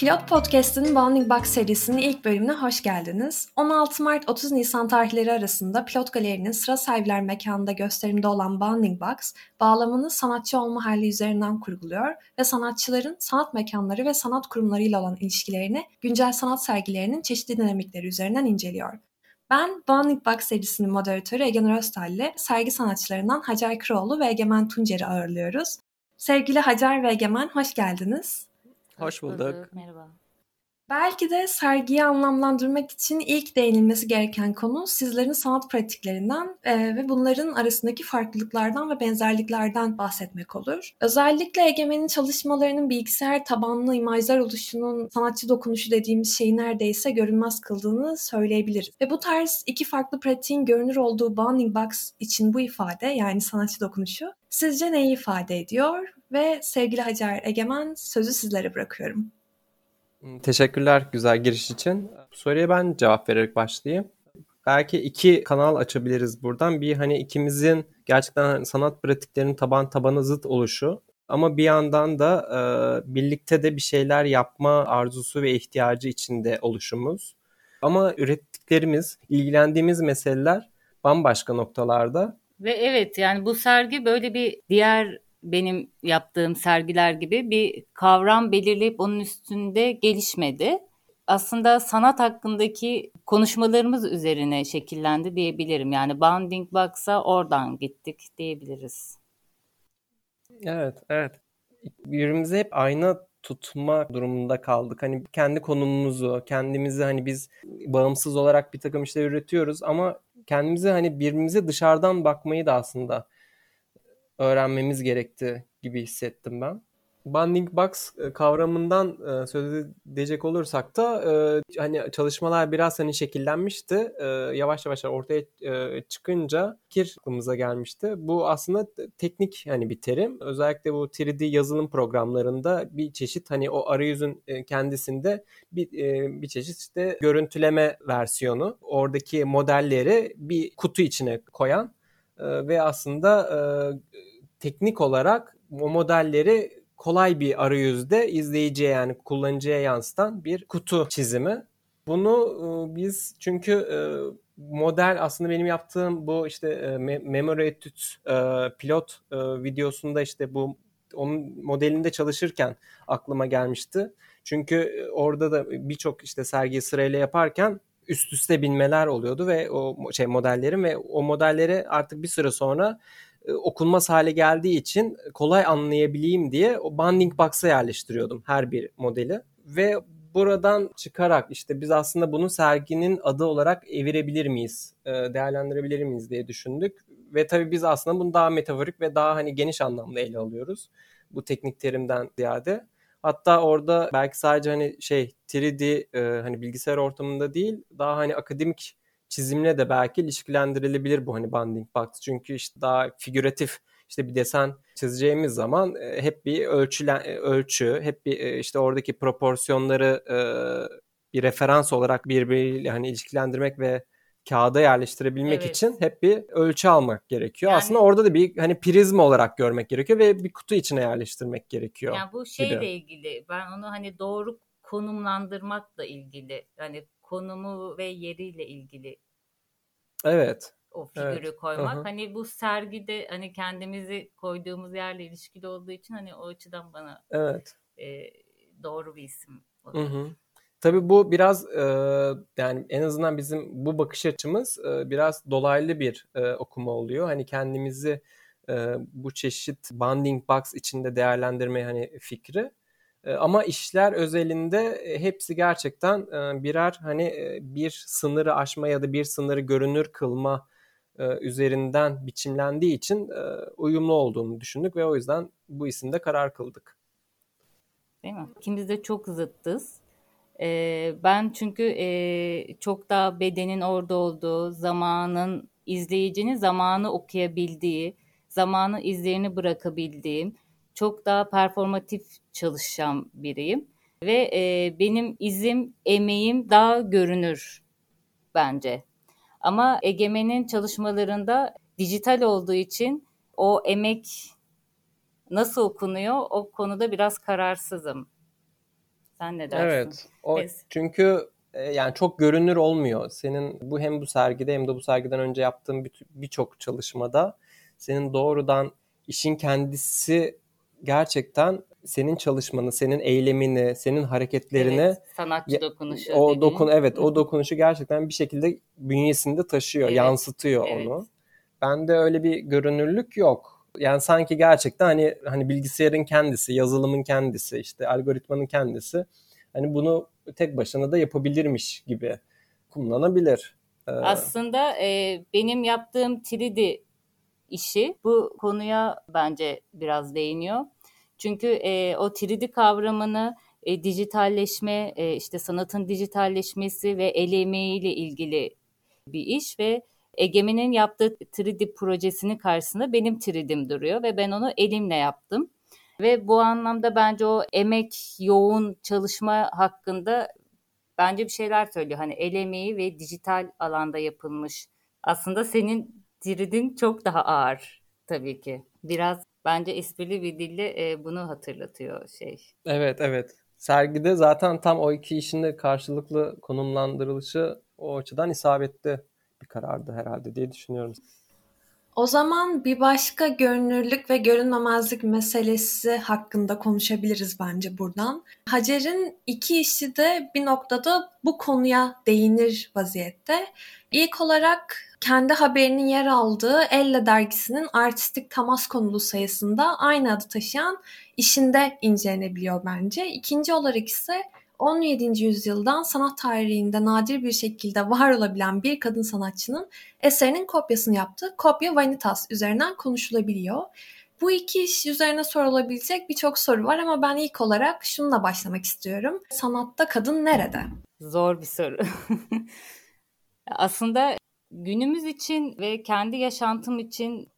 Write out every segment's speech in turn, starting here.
Pilot Podcast'ın Bounding Box serisinin ilk bölümüne hoş geldiniz. 16 Mart-30 Nisan tarihleri arasında Pilot Galeri'nin sıra sahibiler mekanında gösterimde olan Bounding Box, bağlamını sanatçı olma hali üzerinden kurguluyor ve sanatçıların sanat mekanları ve sanat kurumlarıyla olan ilişkilerini güncel sanat sergilerinin çeşitli dinamikleri üzerinden inceliyor. Ben Bounding Box serisinin moderatörü Egen Röstal ile sergi sanatçılarından Hacer Kıroğlu ve Egemen Tuncer'i ağırlıyoruz. Sevgili Hacer ve Egemen hoş geldiniz. Hoş bulduk. Merhaba. Belki de sergiyi anlamlandırmak için ilk değinilmesi gereken konu sizlerin sanat pratiklerinden e, ve bunların arasındaki farklılıklardan ve benzerliklerden bahsetmek olur. Özellikle Egemen'in çalışmalarının bilgisayar tabanlı imajlar oluşunun sanatçı dokunuşu dediğimiz şeyi neredeyse görünmez kıldığını söyleyebiliriz. Ve bu tarz iki farklı pratiğin görünür olduğu Bounding Box için bu ifade yani sanatçı dokunuşu sizce neyi ifade ediyor? Ve sevgili Hacer Egemen sözü sizlere bırakıyorum. Hmm, teşekkürler güzel giriş için. Bu soruya ben cevap vererek başlayayım. Belki iki kanal açabiliriz buradan. Bir hani ikimizin gerçekten sanat pratiklerinin taban tabana zıt oluşu ama bir yandan da e, birlikte de bir şeyler yapma arzusu ve ihtiyacı içinde oluşumuz. Ama ürettiklerimiz, ilgilendiğimiz meseleler bambaşka noktalarda. Ve evet yani bu sergi böyle bir diğer benim yaptığım sergiler gibi bir kavram belirleyip onun üstünde gelişmedi. Aslında sanat hakkındaki konuşmalarımız üzerine şekillendi diyebilirim. Yani Bounding Box'a oradan gittik diyebiliriz. Evet, evet. Birbirimize hep ayna tutma durumunda kaldık. Hani kendi konumumuzu, kendimizi hani biz bağımsız olarak bir takım işler üretiyoruz ama kendimize hani birbirimize dışarıdan bakmayı da aslında öğrenmemiz gerekti gibi hissettim ben. Banding box e, kavramından e, söz edecek olursak da e, hani çalışmalar biraz hani şekillenmişti. Yavaş yavaş ortaya çıkınca fikir aklımıza gelmişti. Bu aslında teknik hani bir terim. Özellikle bu 3D yazılım programlarında bir çeşit hani o arayüzün kendisinde bir bir çeşit işte görüntüleme versiyonu. Oradaki modelleri bir kutu içine koyan ve aslında teknik olarak o modelleri kolay bir arayüzde izleyiciye yani kullanıcıya yansıtan bir kutu çizimi. Bunu e, biz çünkü e, model aslında benim yaptığım bu işte e, Memory Etude pilot videosunda işte bu onun modelinde çalışırken aklıma gelmişti. Çünkü orada da birçok işte sergi sırayla yaparken üst üste binmeler oluyordu ve o şey modellerin ve o modelleri artık bir süre sonra okunmaz hale geldiği için kolay anlayabileyim diye o banding box'a yerleştiriyordum her bir modeli. Ve buradan çıkarak işte biz aslında bunu serginin adı olarak evirebilir miyiz, e, değerlendirebilir miyiz diye düşündük. Ve tabii biz aslında bunu daha metaforik ve daha hani geniş anlamda ele alıyoruz. Bu teknik terimden ziyade. Hatta orada belki sadece hani şey 3D e, hani bilgisayar ortamında değil daha hani akademik çizimle de belki ilişkilendirilebilir bu hani banding box. Çünkü işte daha figüratif işte bir desen çizeceğimiz zaman e, hep bir ölçülen e, ölçü, hep bir e, işte oradaki proporsiyonları bir referans olarak birbiriyle hani ilişkilendirmek ve kağıda yerleştirebilmek evet. için hep bir ölçü almak gerekiyor. Yani, Aslında orada da bir hani prizma olarak görmek gerekiyor ve bir kutu içine yerleştirmek gerekiyor. Yani bu şeyle gibi. ilgili ben onu hani doğru konumlandırmakla ilgili. Yani konumu ve yeriyle ilgili. Evet. O figürü evet. koymak. Hı-hı. Hani bu sergide hani kendimizi koyduğumuz yerle ilişkili olduğu için hani o açıdan bana evet. E, doğru bir isim. Tabii bu biraz e, yani en azından bizim bu bakış açımız e, biraz dolaylı bir e, okuma oluyor. Hani kendimizi e, bu çeşit banding box içinde değerlendirme hani fikri. Ama işler özelinde hepsi gerçekten birer hani bir sınırı aşma ya da bir sınırı görünür kılma üzerinden biçimlendiği için uyumlu olduğunu düşündük ve o yüzden bu isimde karar kıldık. Değil mi? İkimiz de çok zıttız. Ben çünkü çok daha bedenin orada olduğu, zamanın izleyicinin zamanı okuyabildiği, zamanı izlerini bırakabildiğim, çok daha performatif çalışan biriyim ve e, benim izim, emeğim daha görünür bence. Ama Egemen'in çalışmalarında dijital olduğu için o emek nasıl okunuyor o konuda biraz kararsızım. Sen ne dersin? Evet. O çünkü e, yani çok görünür olmuyor. Senin bu hem bu sergide hem de bu sergiden önce yaptığın birçok bir çalışmada senin doğrudan işin kendisi gerçekten senin çalışmanı, senin eylemini, senin hareketlerini evet, sanatçı dokunuşu. O dediğin. dokun evet o dokunuşu gerçekten bir şekilde bünyesinde taşıyor, evet, yansıtıyor evet. onu. Bende öyle bir görünürlük yok. Yani sanki gerçekten hani hani bilgisayarın kendisi, yazılımın kendisi, işte algoritmanın kendisi hani bunu tek başına da yapabilirmiş gibi kullanabilir. Ee, Aslında e, benim yaptığım 3D işi bu konuya bence biraz değiniyor. Çünkü e, o 3D kavramını e, dijitalleşme, e, işte sanatın dijitalleşmesi ve el emeğiyle ilgili bir iş ve Egemen'in yaptığı 3D projesinin karşısında benim 3D'm duruyor ve ben onu elimle yaptım. Ve bu anlamda bence o emek yoğun çalışma hakkında bence bir şeyler söylüyor. Hani el emeği ve dijital alanda yapılmış. Aslında senin 3D'in çok daha ağır tabii ki. Biraz bence esprili bir dille e, bunu hatırlatıyor şey. Evet evet. Sergide zaten tam o iki işin de karşılıklı konumlandırılışı o açıdan isabetli bir karardı herhalde diye düşünüyorum. O zaman bir başka görünürlük ve görünmemezlik meselesi hakkında konuşabiliriz bence buradan. Hacer'in iki işi de bir noktada bu konuya değinir vaziyette. İlk olarak kendi haberinin yer aldığı Elle dergisinin artistik temas konulu sayısında aynı adı taşıyan işinde incelenebiliyor bence. İkinci olarak ise 17. yüzyıldan sanat tarihinde nadir bir şekilde var olabilen bir kadın sanatçının eserinin kopyasını yaptığı Kopya Vanitas üzerinden konuşulabiliyor. Bu iki iş üzerine sorulabilecek birçok soru var ama ben ilk olarak şununla başlamak istiyorum. Sanatta kadın nerede? Zor bir soru. Aslında günümüz için ve kendi yaşantım için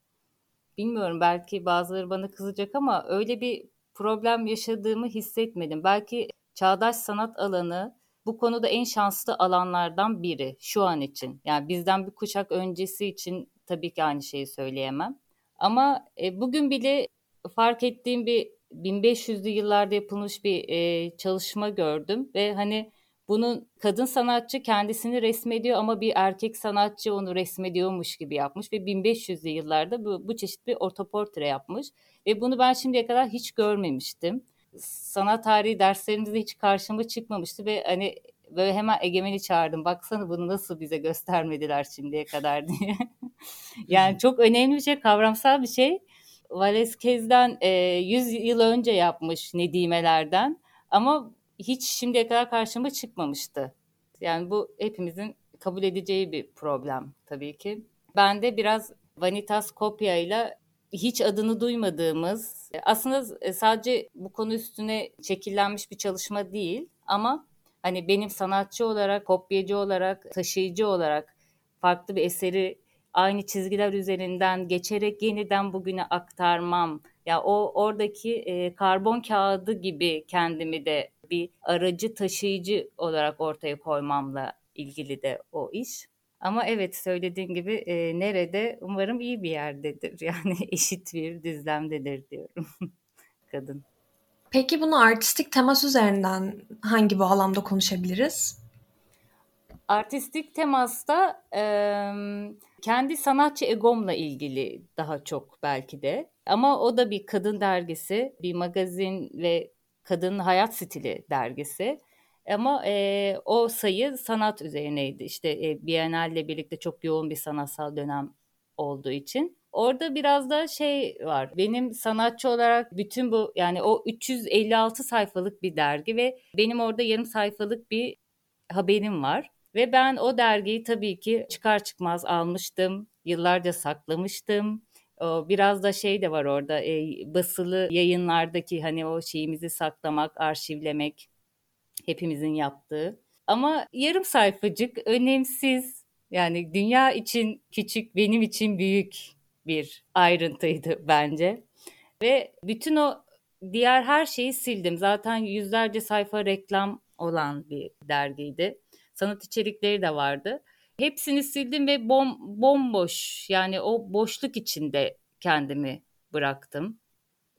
bilmiyorum belki bazıları bana kızacak ama öyle bir problem yaşadığımı hissetmedim. Belki çağdaş sanat alanı bu konuda en şanslı alanlardan biri şu an için. Yani bizden bir kuşak öncesi için tabii ki aynı şeyi söyleyemem. Ama e, bugün bile fark ettiğim bir 1500'lü yıllarda yapılmış bir e, çalışma gördüm ve hani bunun kadın sanatçı kendisini resmediyor ama bir erkek sanatçı onu resmediyormuş gibi yapmış ve 1500'lü yıllarda bu, bu çeşit bir ortoportre yapmış ve bunu ben şimdiye kadar hiç görmemiştim sanat tarihi derslerimizde hiç karşıma çıkmamıştı ve hani böyle hemen Egemen'i çağırdım. Baksana bunu nasıl bize göstermediler şimdiye kadar diye. yani çok önemli bir şey, kavramsal bir şey. Valesquez'den e, 100 yıl önce yapmış Nedimelerden ama hiç şimdiye kadar karşıma çıkmamıştı. Yani bu hepimizin kabul edeceği bir problem tabii ki. Ben de biraz Vanitas kopya ile hiç adını duymadığımız aslında e, sadece bu konu üstüne şekillenmiş bir çalışma değil ama hani benim sanatçı olarak, kopyacı olarak, taşıyıcı olarak farklı bir eseri aynı çizgiler üzerinden geçerek yeniden bugüne aktarmam. Ya o oradaki e, karbon kağıdı gibi kendimi de bir aracı taşıyıcı olarak ortaya koymamla ilgili de o iş. Ama evet söylediğin gibi e, nerede umarım iyi bir yerdedir. Yani eşit bir düzlemdedir diyorum kadın. Peki bunu artistik temas üzerinden hangi bağlamda konuşabiliriz? Artistik temasta e, kendi sanatçı egomla ilgili daha çok belki de. Ama o da bir kadın dergisi, bir magazin ve kadın hayat stili dergisi. Ama e, o sayı sanat üzerineydi. İşte e, Biennale birlikte çok yoğun bir sanatsal dönem olduğu için. Orada biraz da şey var. Benim sanatçı olarak bütün bu yani o 356 sayfalık bir dergi ve benim orada yarım sayfalık bir haberim var. Ve ben o dergiyi tabii ki çıkar çıkmaz almıştım. Yıllarca saklamıştım. Biraz da şey de var orada e, basılı yayınlardaki hani o şeyimizi saklamak, arşivlemek hepimizin yaptığı. Ama yarım sayfacık önemsiz yani dünya için küçük benim için büyük bir ayrıntıydı bence. Ve bütün o diğer her şeyi sildim. Zaten yüzlerce sayfa reklam olan bir dergiydi. Sanat içerikleri de vardı. Hepsini sildim ve bom bomboş yani o boşluk içinde kendimi bıraktım.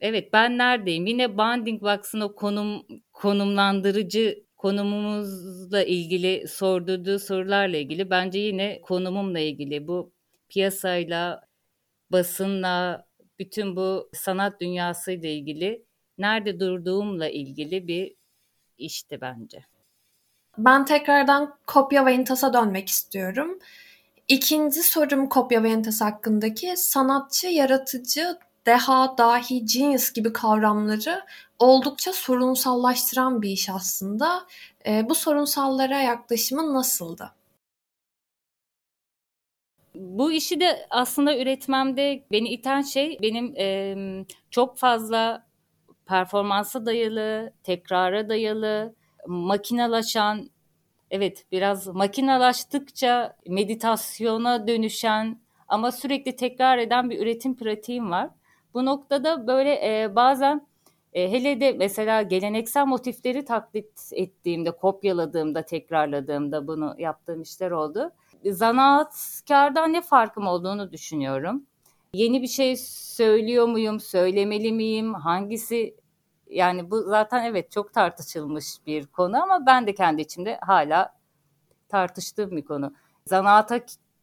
Evet ben neredeyim? Yine Bounding Box'ın o konum konumlandırıcı konumumuzla ilgili sordurduğu sorularla ilgili bence yine konumumla ilgili bu piyasayla, basınla, bütün bu sanat dünyasıyla ilgili nerede durduğumla ilgili bir işti bence. Ben tekrardan kopya ve intasa dönmek istiyorum. İkinci sorum kopya ve intas hakkındaki sanatçı, yaratıcı, deha, dahi, genius gibi kavramları oldukça sorunsallaştıran bir iş aslında. E, bu sorunsallara yaklaşımın nasıldı? Bu işi de aslında üretmemde beni iten şey benim e, çok fazla performansa dayalı, tekrara dayalı, makinalaşan, evet biraz makinalaştıkça meditasyona dönüşen ama sürekli tekrar eden bir üretim pratiğim var. Bu noktada böyle e, bazen e, hele de mesela geleneksel motifleri taklit ettiğimde, kopyaladığımda, tekrarladığımda bunu yaptığım işler oldu. Zanaatkardan ne farkım olduğunu düşünüyorum. Yeni bir şey söylüyor muyum, söylemeli miyim, hangisi yani bu zaten evet çok tartışılmış bir konu ama ben de kendi içimde hala tartıştığım bir konu. Zanaata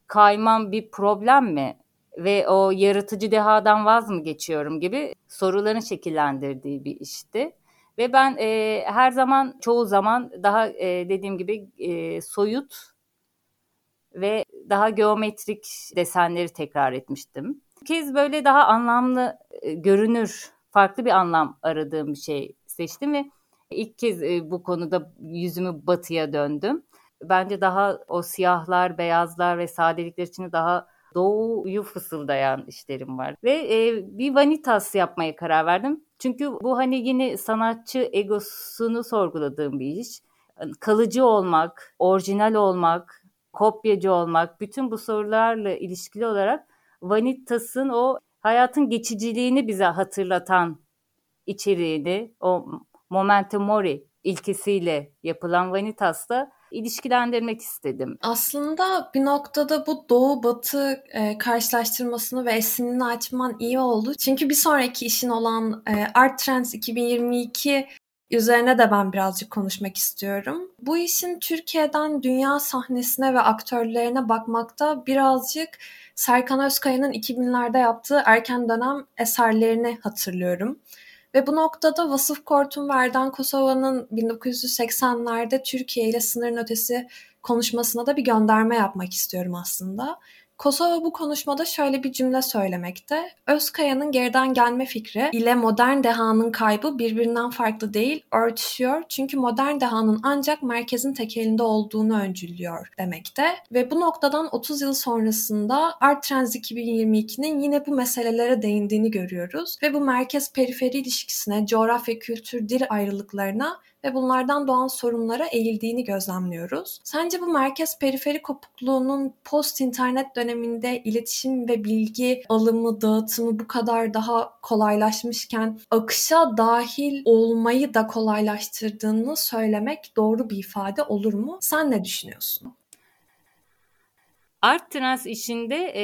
kaymam bir problem mi? Ve o yaratıcı dehadan vaz mı geçiyorum gibi soruların şekillendirdiği bir işti. Ve ben e, her zaman çoğu zaman daha e, dediğim gibi e, soyut ve daha geometrik desenleri tekrar etmiştim. Bir kez böyle daha anlamlı e, görünür, farklı bir anlam aradığım bir şey seçtim ve ilk kez e, bu konuda yüzümü batıya döndüm. Bence daha o siyahlar, beyazlar ve sadelikler için daha doğuyu fısıldayan işlerim var. Ve e, bir vanitas yapmaya karar verdim. Çünkü bu hani yine sanatçı egosunu sorguladığım bir iş. Kalıcı olmak, orijinal olmak, kopyacı olmak, bütün bu sorularla ilişkili olarak Vanitas'ın o hayatın geçiciliğini bize hatırlatan içeriğini, o momentum mori ilkesiyle yapılan Vanitas'la ilişkilendirmek istedim. Aslında bir noktada bu doğu batı e, karşılaştırmasını ve esinini açman iyi oldu. Çünkü bir sonraki işin olan e, Art Trends 2022 üzerine de ben birazcık konuşmak istiyorum. Bu işin Türkiye'den dünya sahnesine ve aktörlerine bakmakta birazcık Serkan Özkaya'nın 2000'lerde yaptığı erken dönem eserlerini hatırlıyorum. Ve bu noktada Vasıf Kortun Verdan Kosova'nın 1980'lerde Türkiye ile sınırın ötesi konuşmasına da bir gönderme yapmak istiyorum aslında. Kosova bu konuşmada şöyle bir cümle söylemekte. Özkaya'nın geriden gelme fikri ile modern dehanın kaybı birbirinden farklı değil, örtüşüyor. Çünkü modern dehanın ancak merkezin tek elinde olduğunu öncüllüyor demekte. Ve bu noktadan 30 yıl sonrasında Art Trends 2022'nin yine bu meselelere değindiğini görüyoruz. Ve bu merkez-periferi ilişkisine, coğrafya, kültür, dil ayrılıklarına ve bunlardan doğan sorunlara eğildiğini gözlemliyoruz. Sence bu merkez periferi kopukluğunun post internet döneminde iletişim ve bilgi alımı, dağıtımı bu kadar daha kolaylaşmışken akışa dahil olmayı da kolaylaştırdığını söylemek doğru bir ifade olur mu? Sen ne düşünüyorsun? Art Trans işinde e,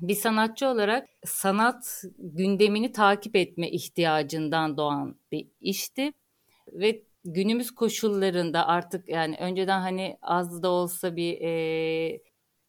bir sanatçı olarak sanat gündemini takip etme ihtiyacından doğan bir işti ve günümüz koşullarında artık yani önceden hani az da olsa bir e,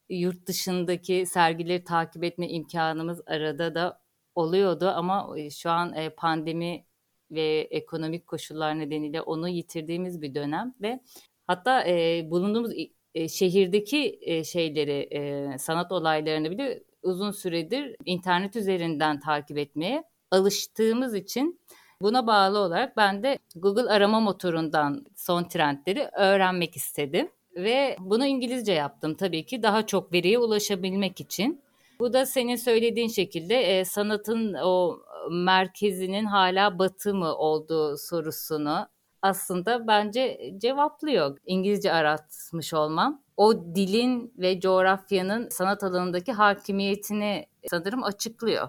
yurt dışındaki sergileri takip etme imkanımız arada da oluyordu. Ama şu an e, pandemi ve ekonomik koşullar nedeniyle onu yitirdiğimiz bir dönem ve hatta e, bulunduğumuz e, şehirdeki e, şeyleri e, sanat olaylarını bile uzun süredir internet üzerinden takip etmeye alıştığımız için Buna bağlı olarak ben de Google arama motorundan son trendleri öğrenmek istedim. Ve bunu İngilizce yaptım tabii ki daha çok veriye ulaşabilmek için. Bu da senin söylediğin şekilde e, sanatın o merkezinin hala batı mı olduğu sorusunu aslında bence cevaplıyor İngilizce aratmış olmam. O dilin ve coğrafyanın sanat alanındaki hakimiyetini sanırım açıklıyor.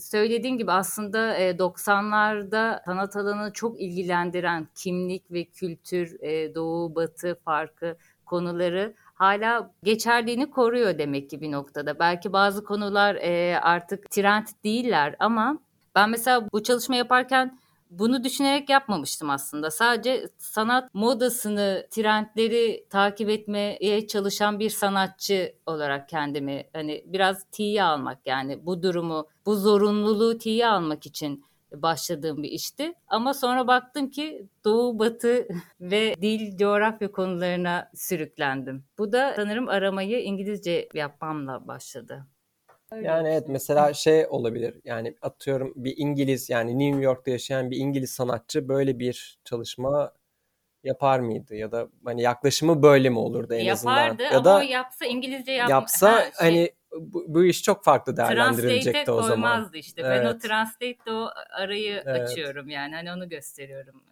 Söylediğin gibi aslında 90'larda sanat alanını çok ilgilendiren kimlik ve kültür, doğu batı farkı konuları hala geçerliğini koruyor demek ki bir noktada. Belki bazı konular artık trend değiller ama Ben mesela bu çalışma yaparken bunu düşünerek yapmamıştım aslında. Sadece sanat modasını, trendleri takip etmeye çalışan bir sanatçı olarak kendimi hani biraz tiye almak yani bu durumu, bu zorunluluğu tiye almak için başladığım bir işti. Ama sonra baktım ki doğu, batı ve dil, coğrafya konularına sürüklendim. Bu da sanırım aramayı İngilizce yapmamla başladı. Yani evet mesela şey olabilir yani atıyorum bir İngiliz yani New York'ta yaşayan bir İngiliz sanatçı böyle bir çalışma yapar mıydı ya da hani yaklaşımı böyle mi olurdu en Yapardı azından ya da yapsa İngilizce yapma. yapsa Ha, şey, hani bu, bu iş çok farklı translate'e değerlendirilecekti o zaman. koymazdı işte. Ben o Evet. translate'de o arayı Evet. açıyorum yani hani onu gösteriyorum.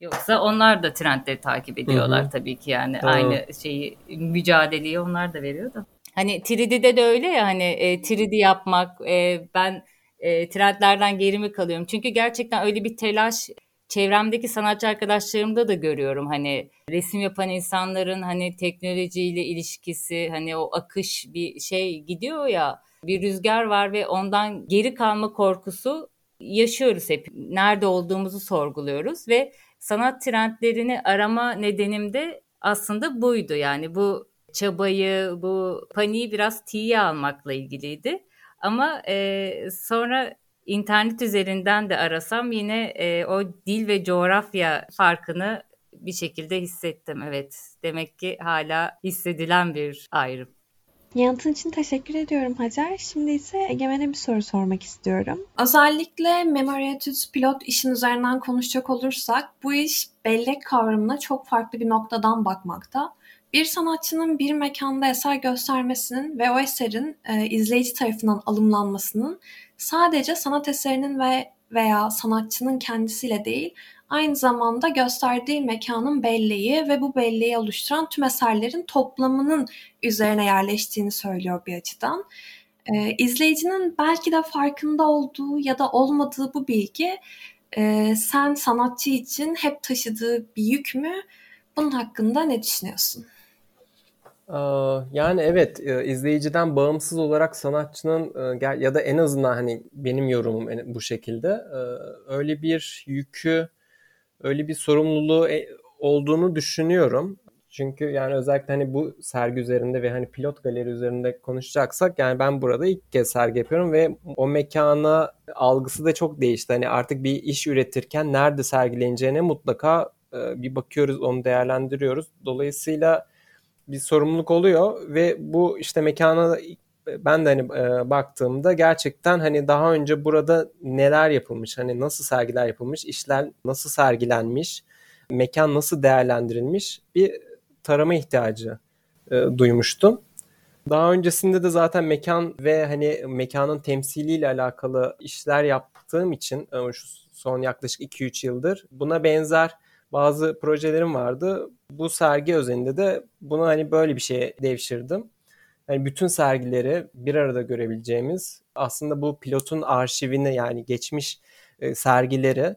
Yoksa onlar da trendleri takip ediyorlar Hı hı. tabii ki yani Doğru. aynı şeyi mücadeleyi onlar da veriyor da. Hani 3D'de de öyle ya hani e, 3D yapmak e, ben e, trendlerden geri mi kalıyorum? Çünkü gerçekten öyle bir telaş çevremdeki sanatçı arkadaşlarımda da görüyorum hani resim yapan insanların hani teknolojiyle ilişkisi hani o akış bir şey gidiyor ya bir rüzgar var ve ondan geri kalma korkusu yaşıyoruz hep. Nerede olduğumuzu sorguluyoruz ve sanat trendlerini arama nedenim de aslında buydu. Yani bu çabayı, bu paniği biraz tiye almakla ilgiliydi. Ama e, sonra internet üzerinden de arasam yine e, o dil ve coğrafya farkını bir şekilde hissettim. Evet, demek ki hala hissedilen bir ayrım. Yanıtın için teşekkür ediyorum Hacer. Şimdi ise Egemen'e bir soru sormak istiyorum. Özellikle Memory Etudes pilot işin üzerinden konuşacak olursak bu iş bellek kavramına çok farklı bir noktadan bakmakta. Bir sanatçının bir mekanda eser göstermesinin ve o eserin e, izleyici tarafından alımlanmasının sadece sanat eserinin ve veya sanatçının kendisiyle değil, aynı zamanda gösterdiği mekanın belleği ve bu belleği oluşturan tüm eserlerin toplamının üzerine yerleştiğini söylüyor bir açıdan. Ee, izleyicinin belki de farkında olduğu ya da olmadığı bu bilgi e, sen sanatçı için hep taşıdığı bir yük mü? Bunun hakkında ne düşünüyorsun? Aa, Yani evet e, izleyiciden bağımsız olarak sanatçının e, ya da en azından hani benim yorumum bu şekilde e, öyle bir yükü öyle bir sorumluluğu olduğunu düşünüyorum. Çünkü yani özellikle hani bu sergi üzerinde ve hani pilot galeri üzerinde konuşacaksak yani ben burada ilk kez sergi yapıyorum ve o mekana algısı da çok değişti. Hani artık bir iş üretirken nerede sergileneceğine mutlaka bir bakıyoruz, onu değerlendiriyoruz. Dolayısıyla bir sorumluluk oluyor ve bu işte mekana ben de hani e, baktığımda gerçekten hani daha önce burada neler yapılmış, hani nasıl sergiler yapılmış, işler nasıl sergilenmiş, mekan nasıl değerlendirilmiş bir tarama ihtiyacı e, duymuştum. Daha öncesinde de zaten mekan ve hani mekanın temsiliyle alakalı işler yaptığım için e, şu son yaklaşık 2-3 yıldır buna benzer bazı projelerim vardı. Bu sergi özelinde de bunu hani böyle bir şeye devşirdim. Yani bütün sergileri bir arada görebileceğimiz aslında bu pilotun arşivine yani geçmiş e, sergileri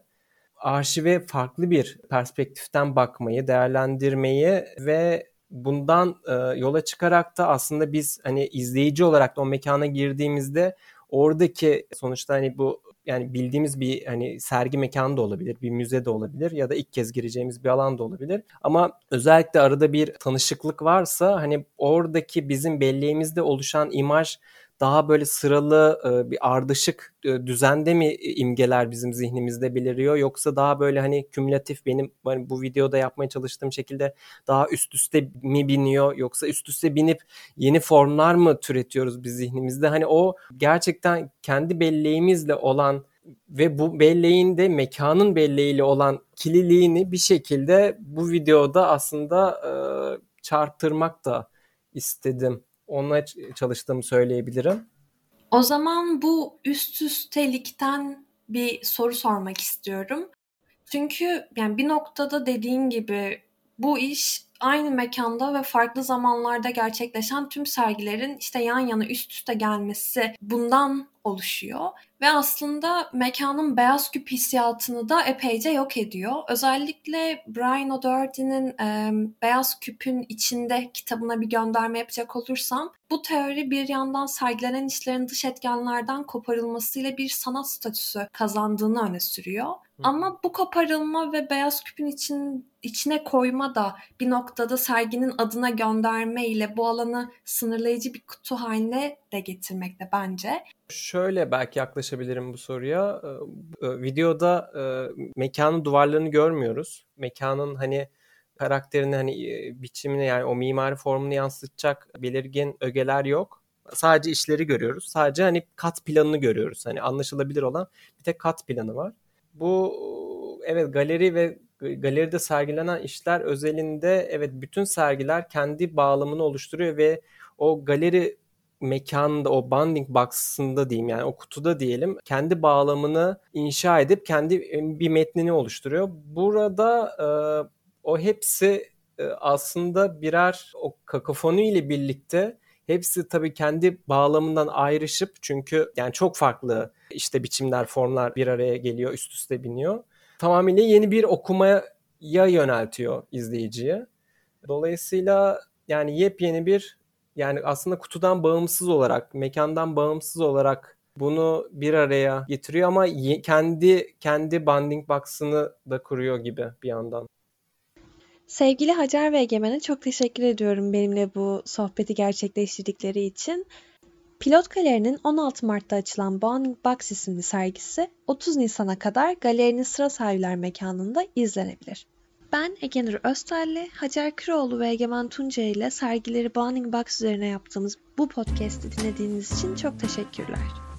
arşive farklı bir perspektiften bakmayı, değerlendirmeyi ve bundan e, yola çıkarak da aslında biz hani izleyici olarak da o mekana girdiğimizde oradaki sonuçta hani bu yani bildiğimiz bir hani sergi mekanı da olabilir, bir müze de olabilir ya da ilk kez gireceğimiz bir alan da olabilir. Ama özellikle arada bir tanışıklık varsa hani oradaki bizim belleğimizde oluşan imaj daha böyle sıralı bir ardışık düzende mi imgeler bizim zihnimizde beliriyor? Yoksa daha böyle hani kümülatif benim hani bu videoda yapmaya çalıştığım şekilde daha üst üste mi biniyor? Yoksa üst üste binip yeni formlar mı türetiyoruz biz zihnimizde? Hani o gerçekten kendi belleğimizle olan ve bu belleğin de mekanın belleğiyle olan kililiğini bir şekilde bu videoda aslında e, çarptırmak da istedim onunla çalıştığımı söyleyebilirim. O zaman bu üst üstelikten bir soru sormak istiyorum. Çünkü yani bir noktada dediğin gibi bu iş aynı mekanda ve farklı zamanlarda gerçekleşen tüm sergilerin işte yan yana üst üste gelmesi bundan oluşuyor. Ve aslında mekanın beyaz küp hissiyatını da epeyce yok ediyor. Özellikle Brian O'Doherty'nin e, Beyaz Küp'ün içinde kitabına bir gönderme yapacak olursam Bu teori bir yandan sergilenen işlerin dış etkenlerden koparılmasıyla bir sanat statüsü kazandığını öne sürüyor. Ama bu koparılma ve beyaz küpün için içine koyma da bir noktada serginin adına gönderme ile bu alanı sınırlayıcı bir kutu haline de getirmekte bence. Şöyle belki yaklaşabilirim bu soruya. Videoda mekanın duvarlarını görmüyoruz. Mekanın hani karakterini hani biçimini yani o mimari formunu yansıtacak belirgin ögeler yok. Sadece işleri görüyoruz. Sadece hani kat planını görüyoruz. Hani anlaşılabilir olan bir tek kat planı var. Bu evet galeri ve galeride sergilenen işler özelinde evet bütün sergiler kendi bağlamını oluşturuyor ve o galeri mekanında o banding box'ında diyeyim yani o kutuda diyelim kendi bağlamını inşa edip kendi bir metnini oluşturuyor. Burada e, o hepsi e, aslında birer o kakofoni ile birlikte hepsi tabii kendi bağlamından ayrışıp çünkü yani çok farklı işte biçimler, formlar bir araya geliyor, üst üste biniyor. Tamamıyla yeni bir okumaya yöneltiyor izleyiciye. Dolayısıyla yani yepyeni bir yani aslında kutudan bağımsız olarak, mekandan bağımsız olarak bunu bir araya getiriyor ama kendi kendi banding box'ını da kuruyor gibi bir yandan. Sevgili Hacer ve Egemen'e çok teşekkür ediyorum benimle bu sohbeti gerçekleştirdikleri için. Pilot Galeri'nin 16 Mart'ta açılan Bounding Box isimli sergisi 30 Nisan'a kadar galerinin sıra sahibiler mekanında izlenebilir. Ben Egenur Öztelli, Hacer Kıroğlu ve Egemen Tunca ile sergileri Bounding Box üzerine yaptığımız bu podcast'i dinlediğiniz için çok teşekkürler.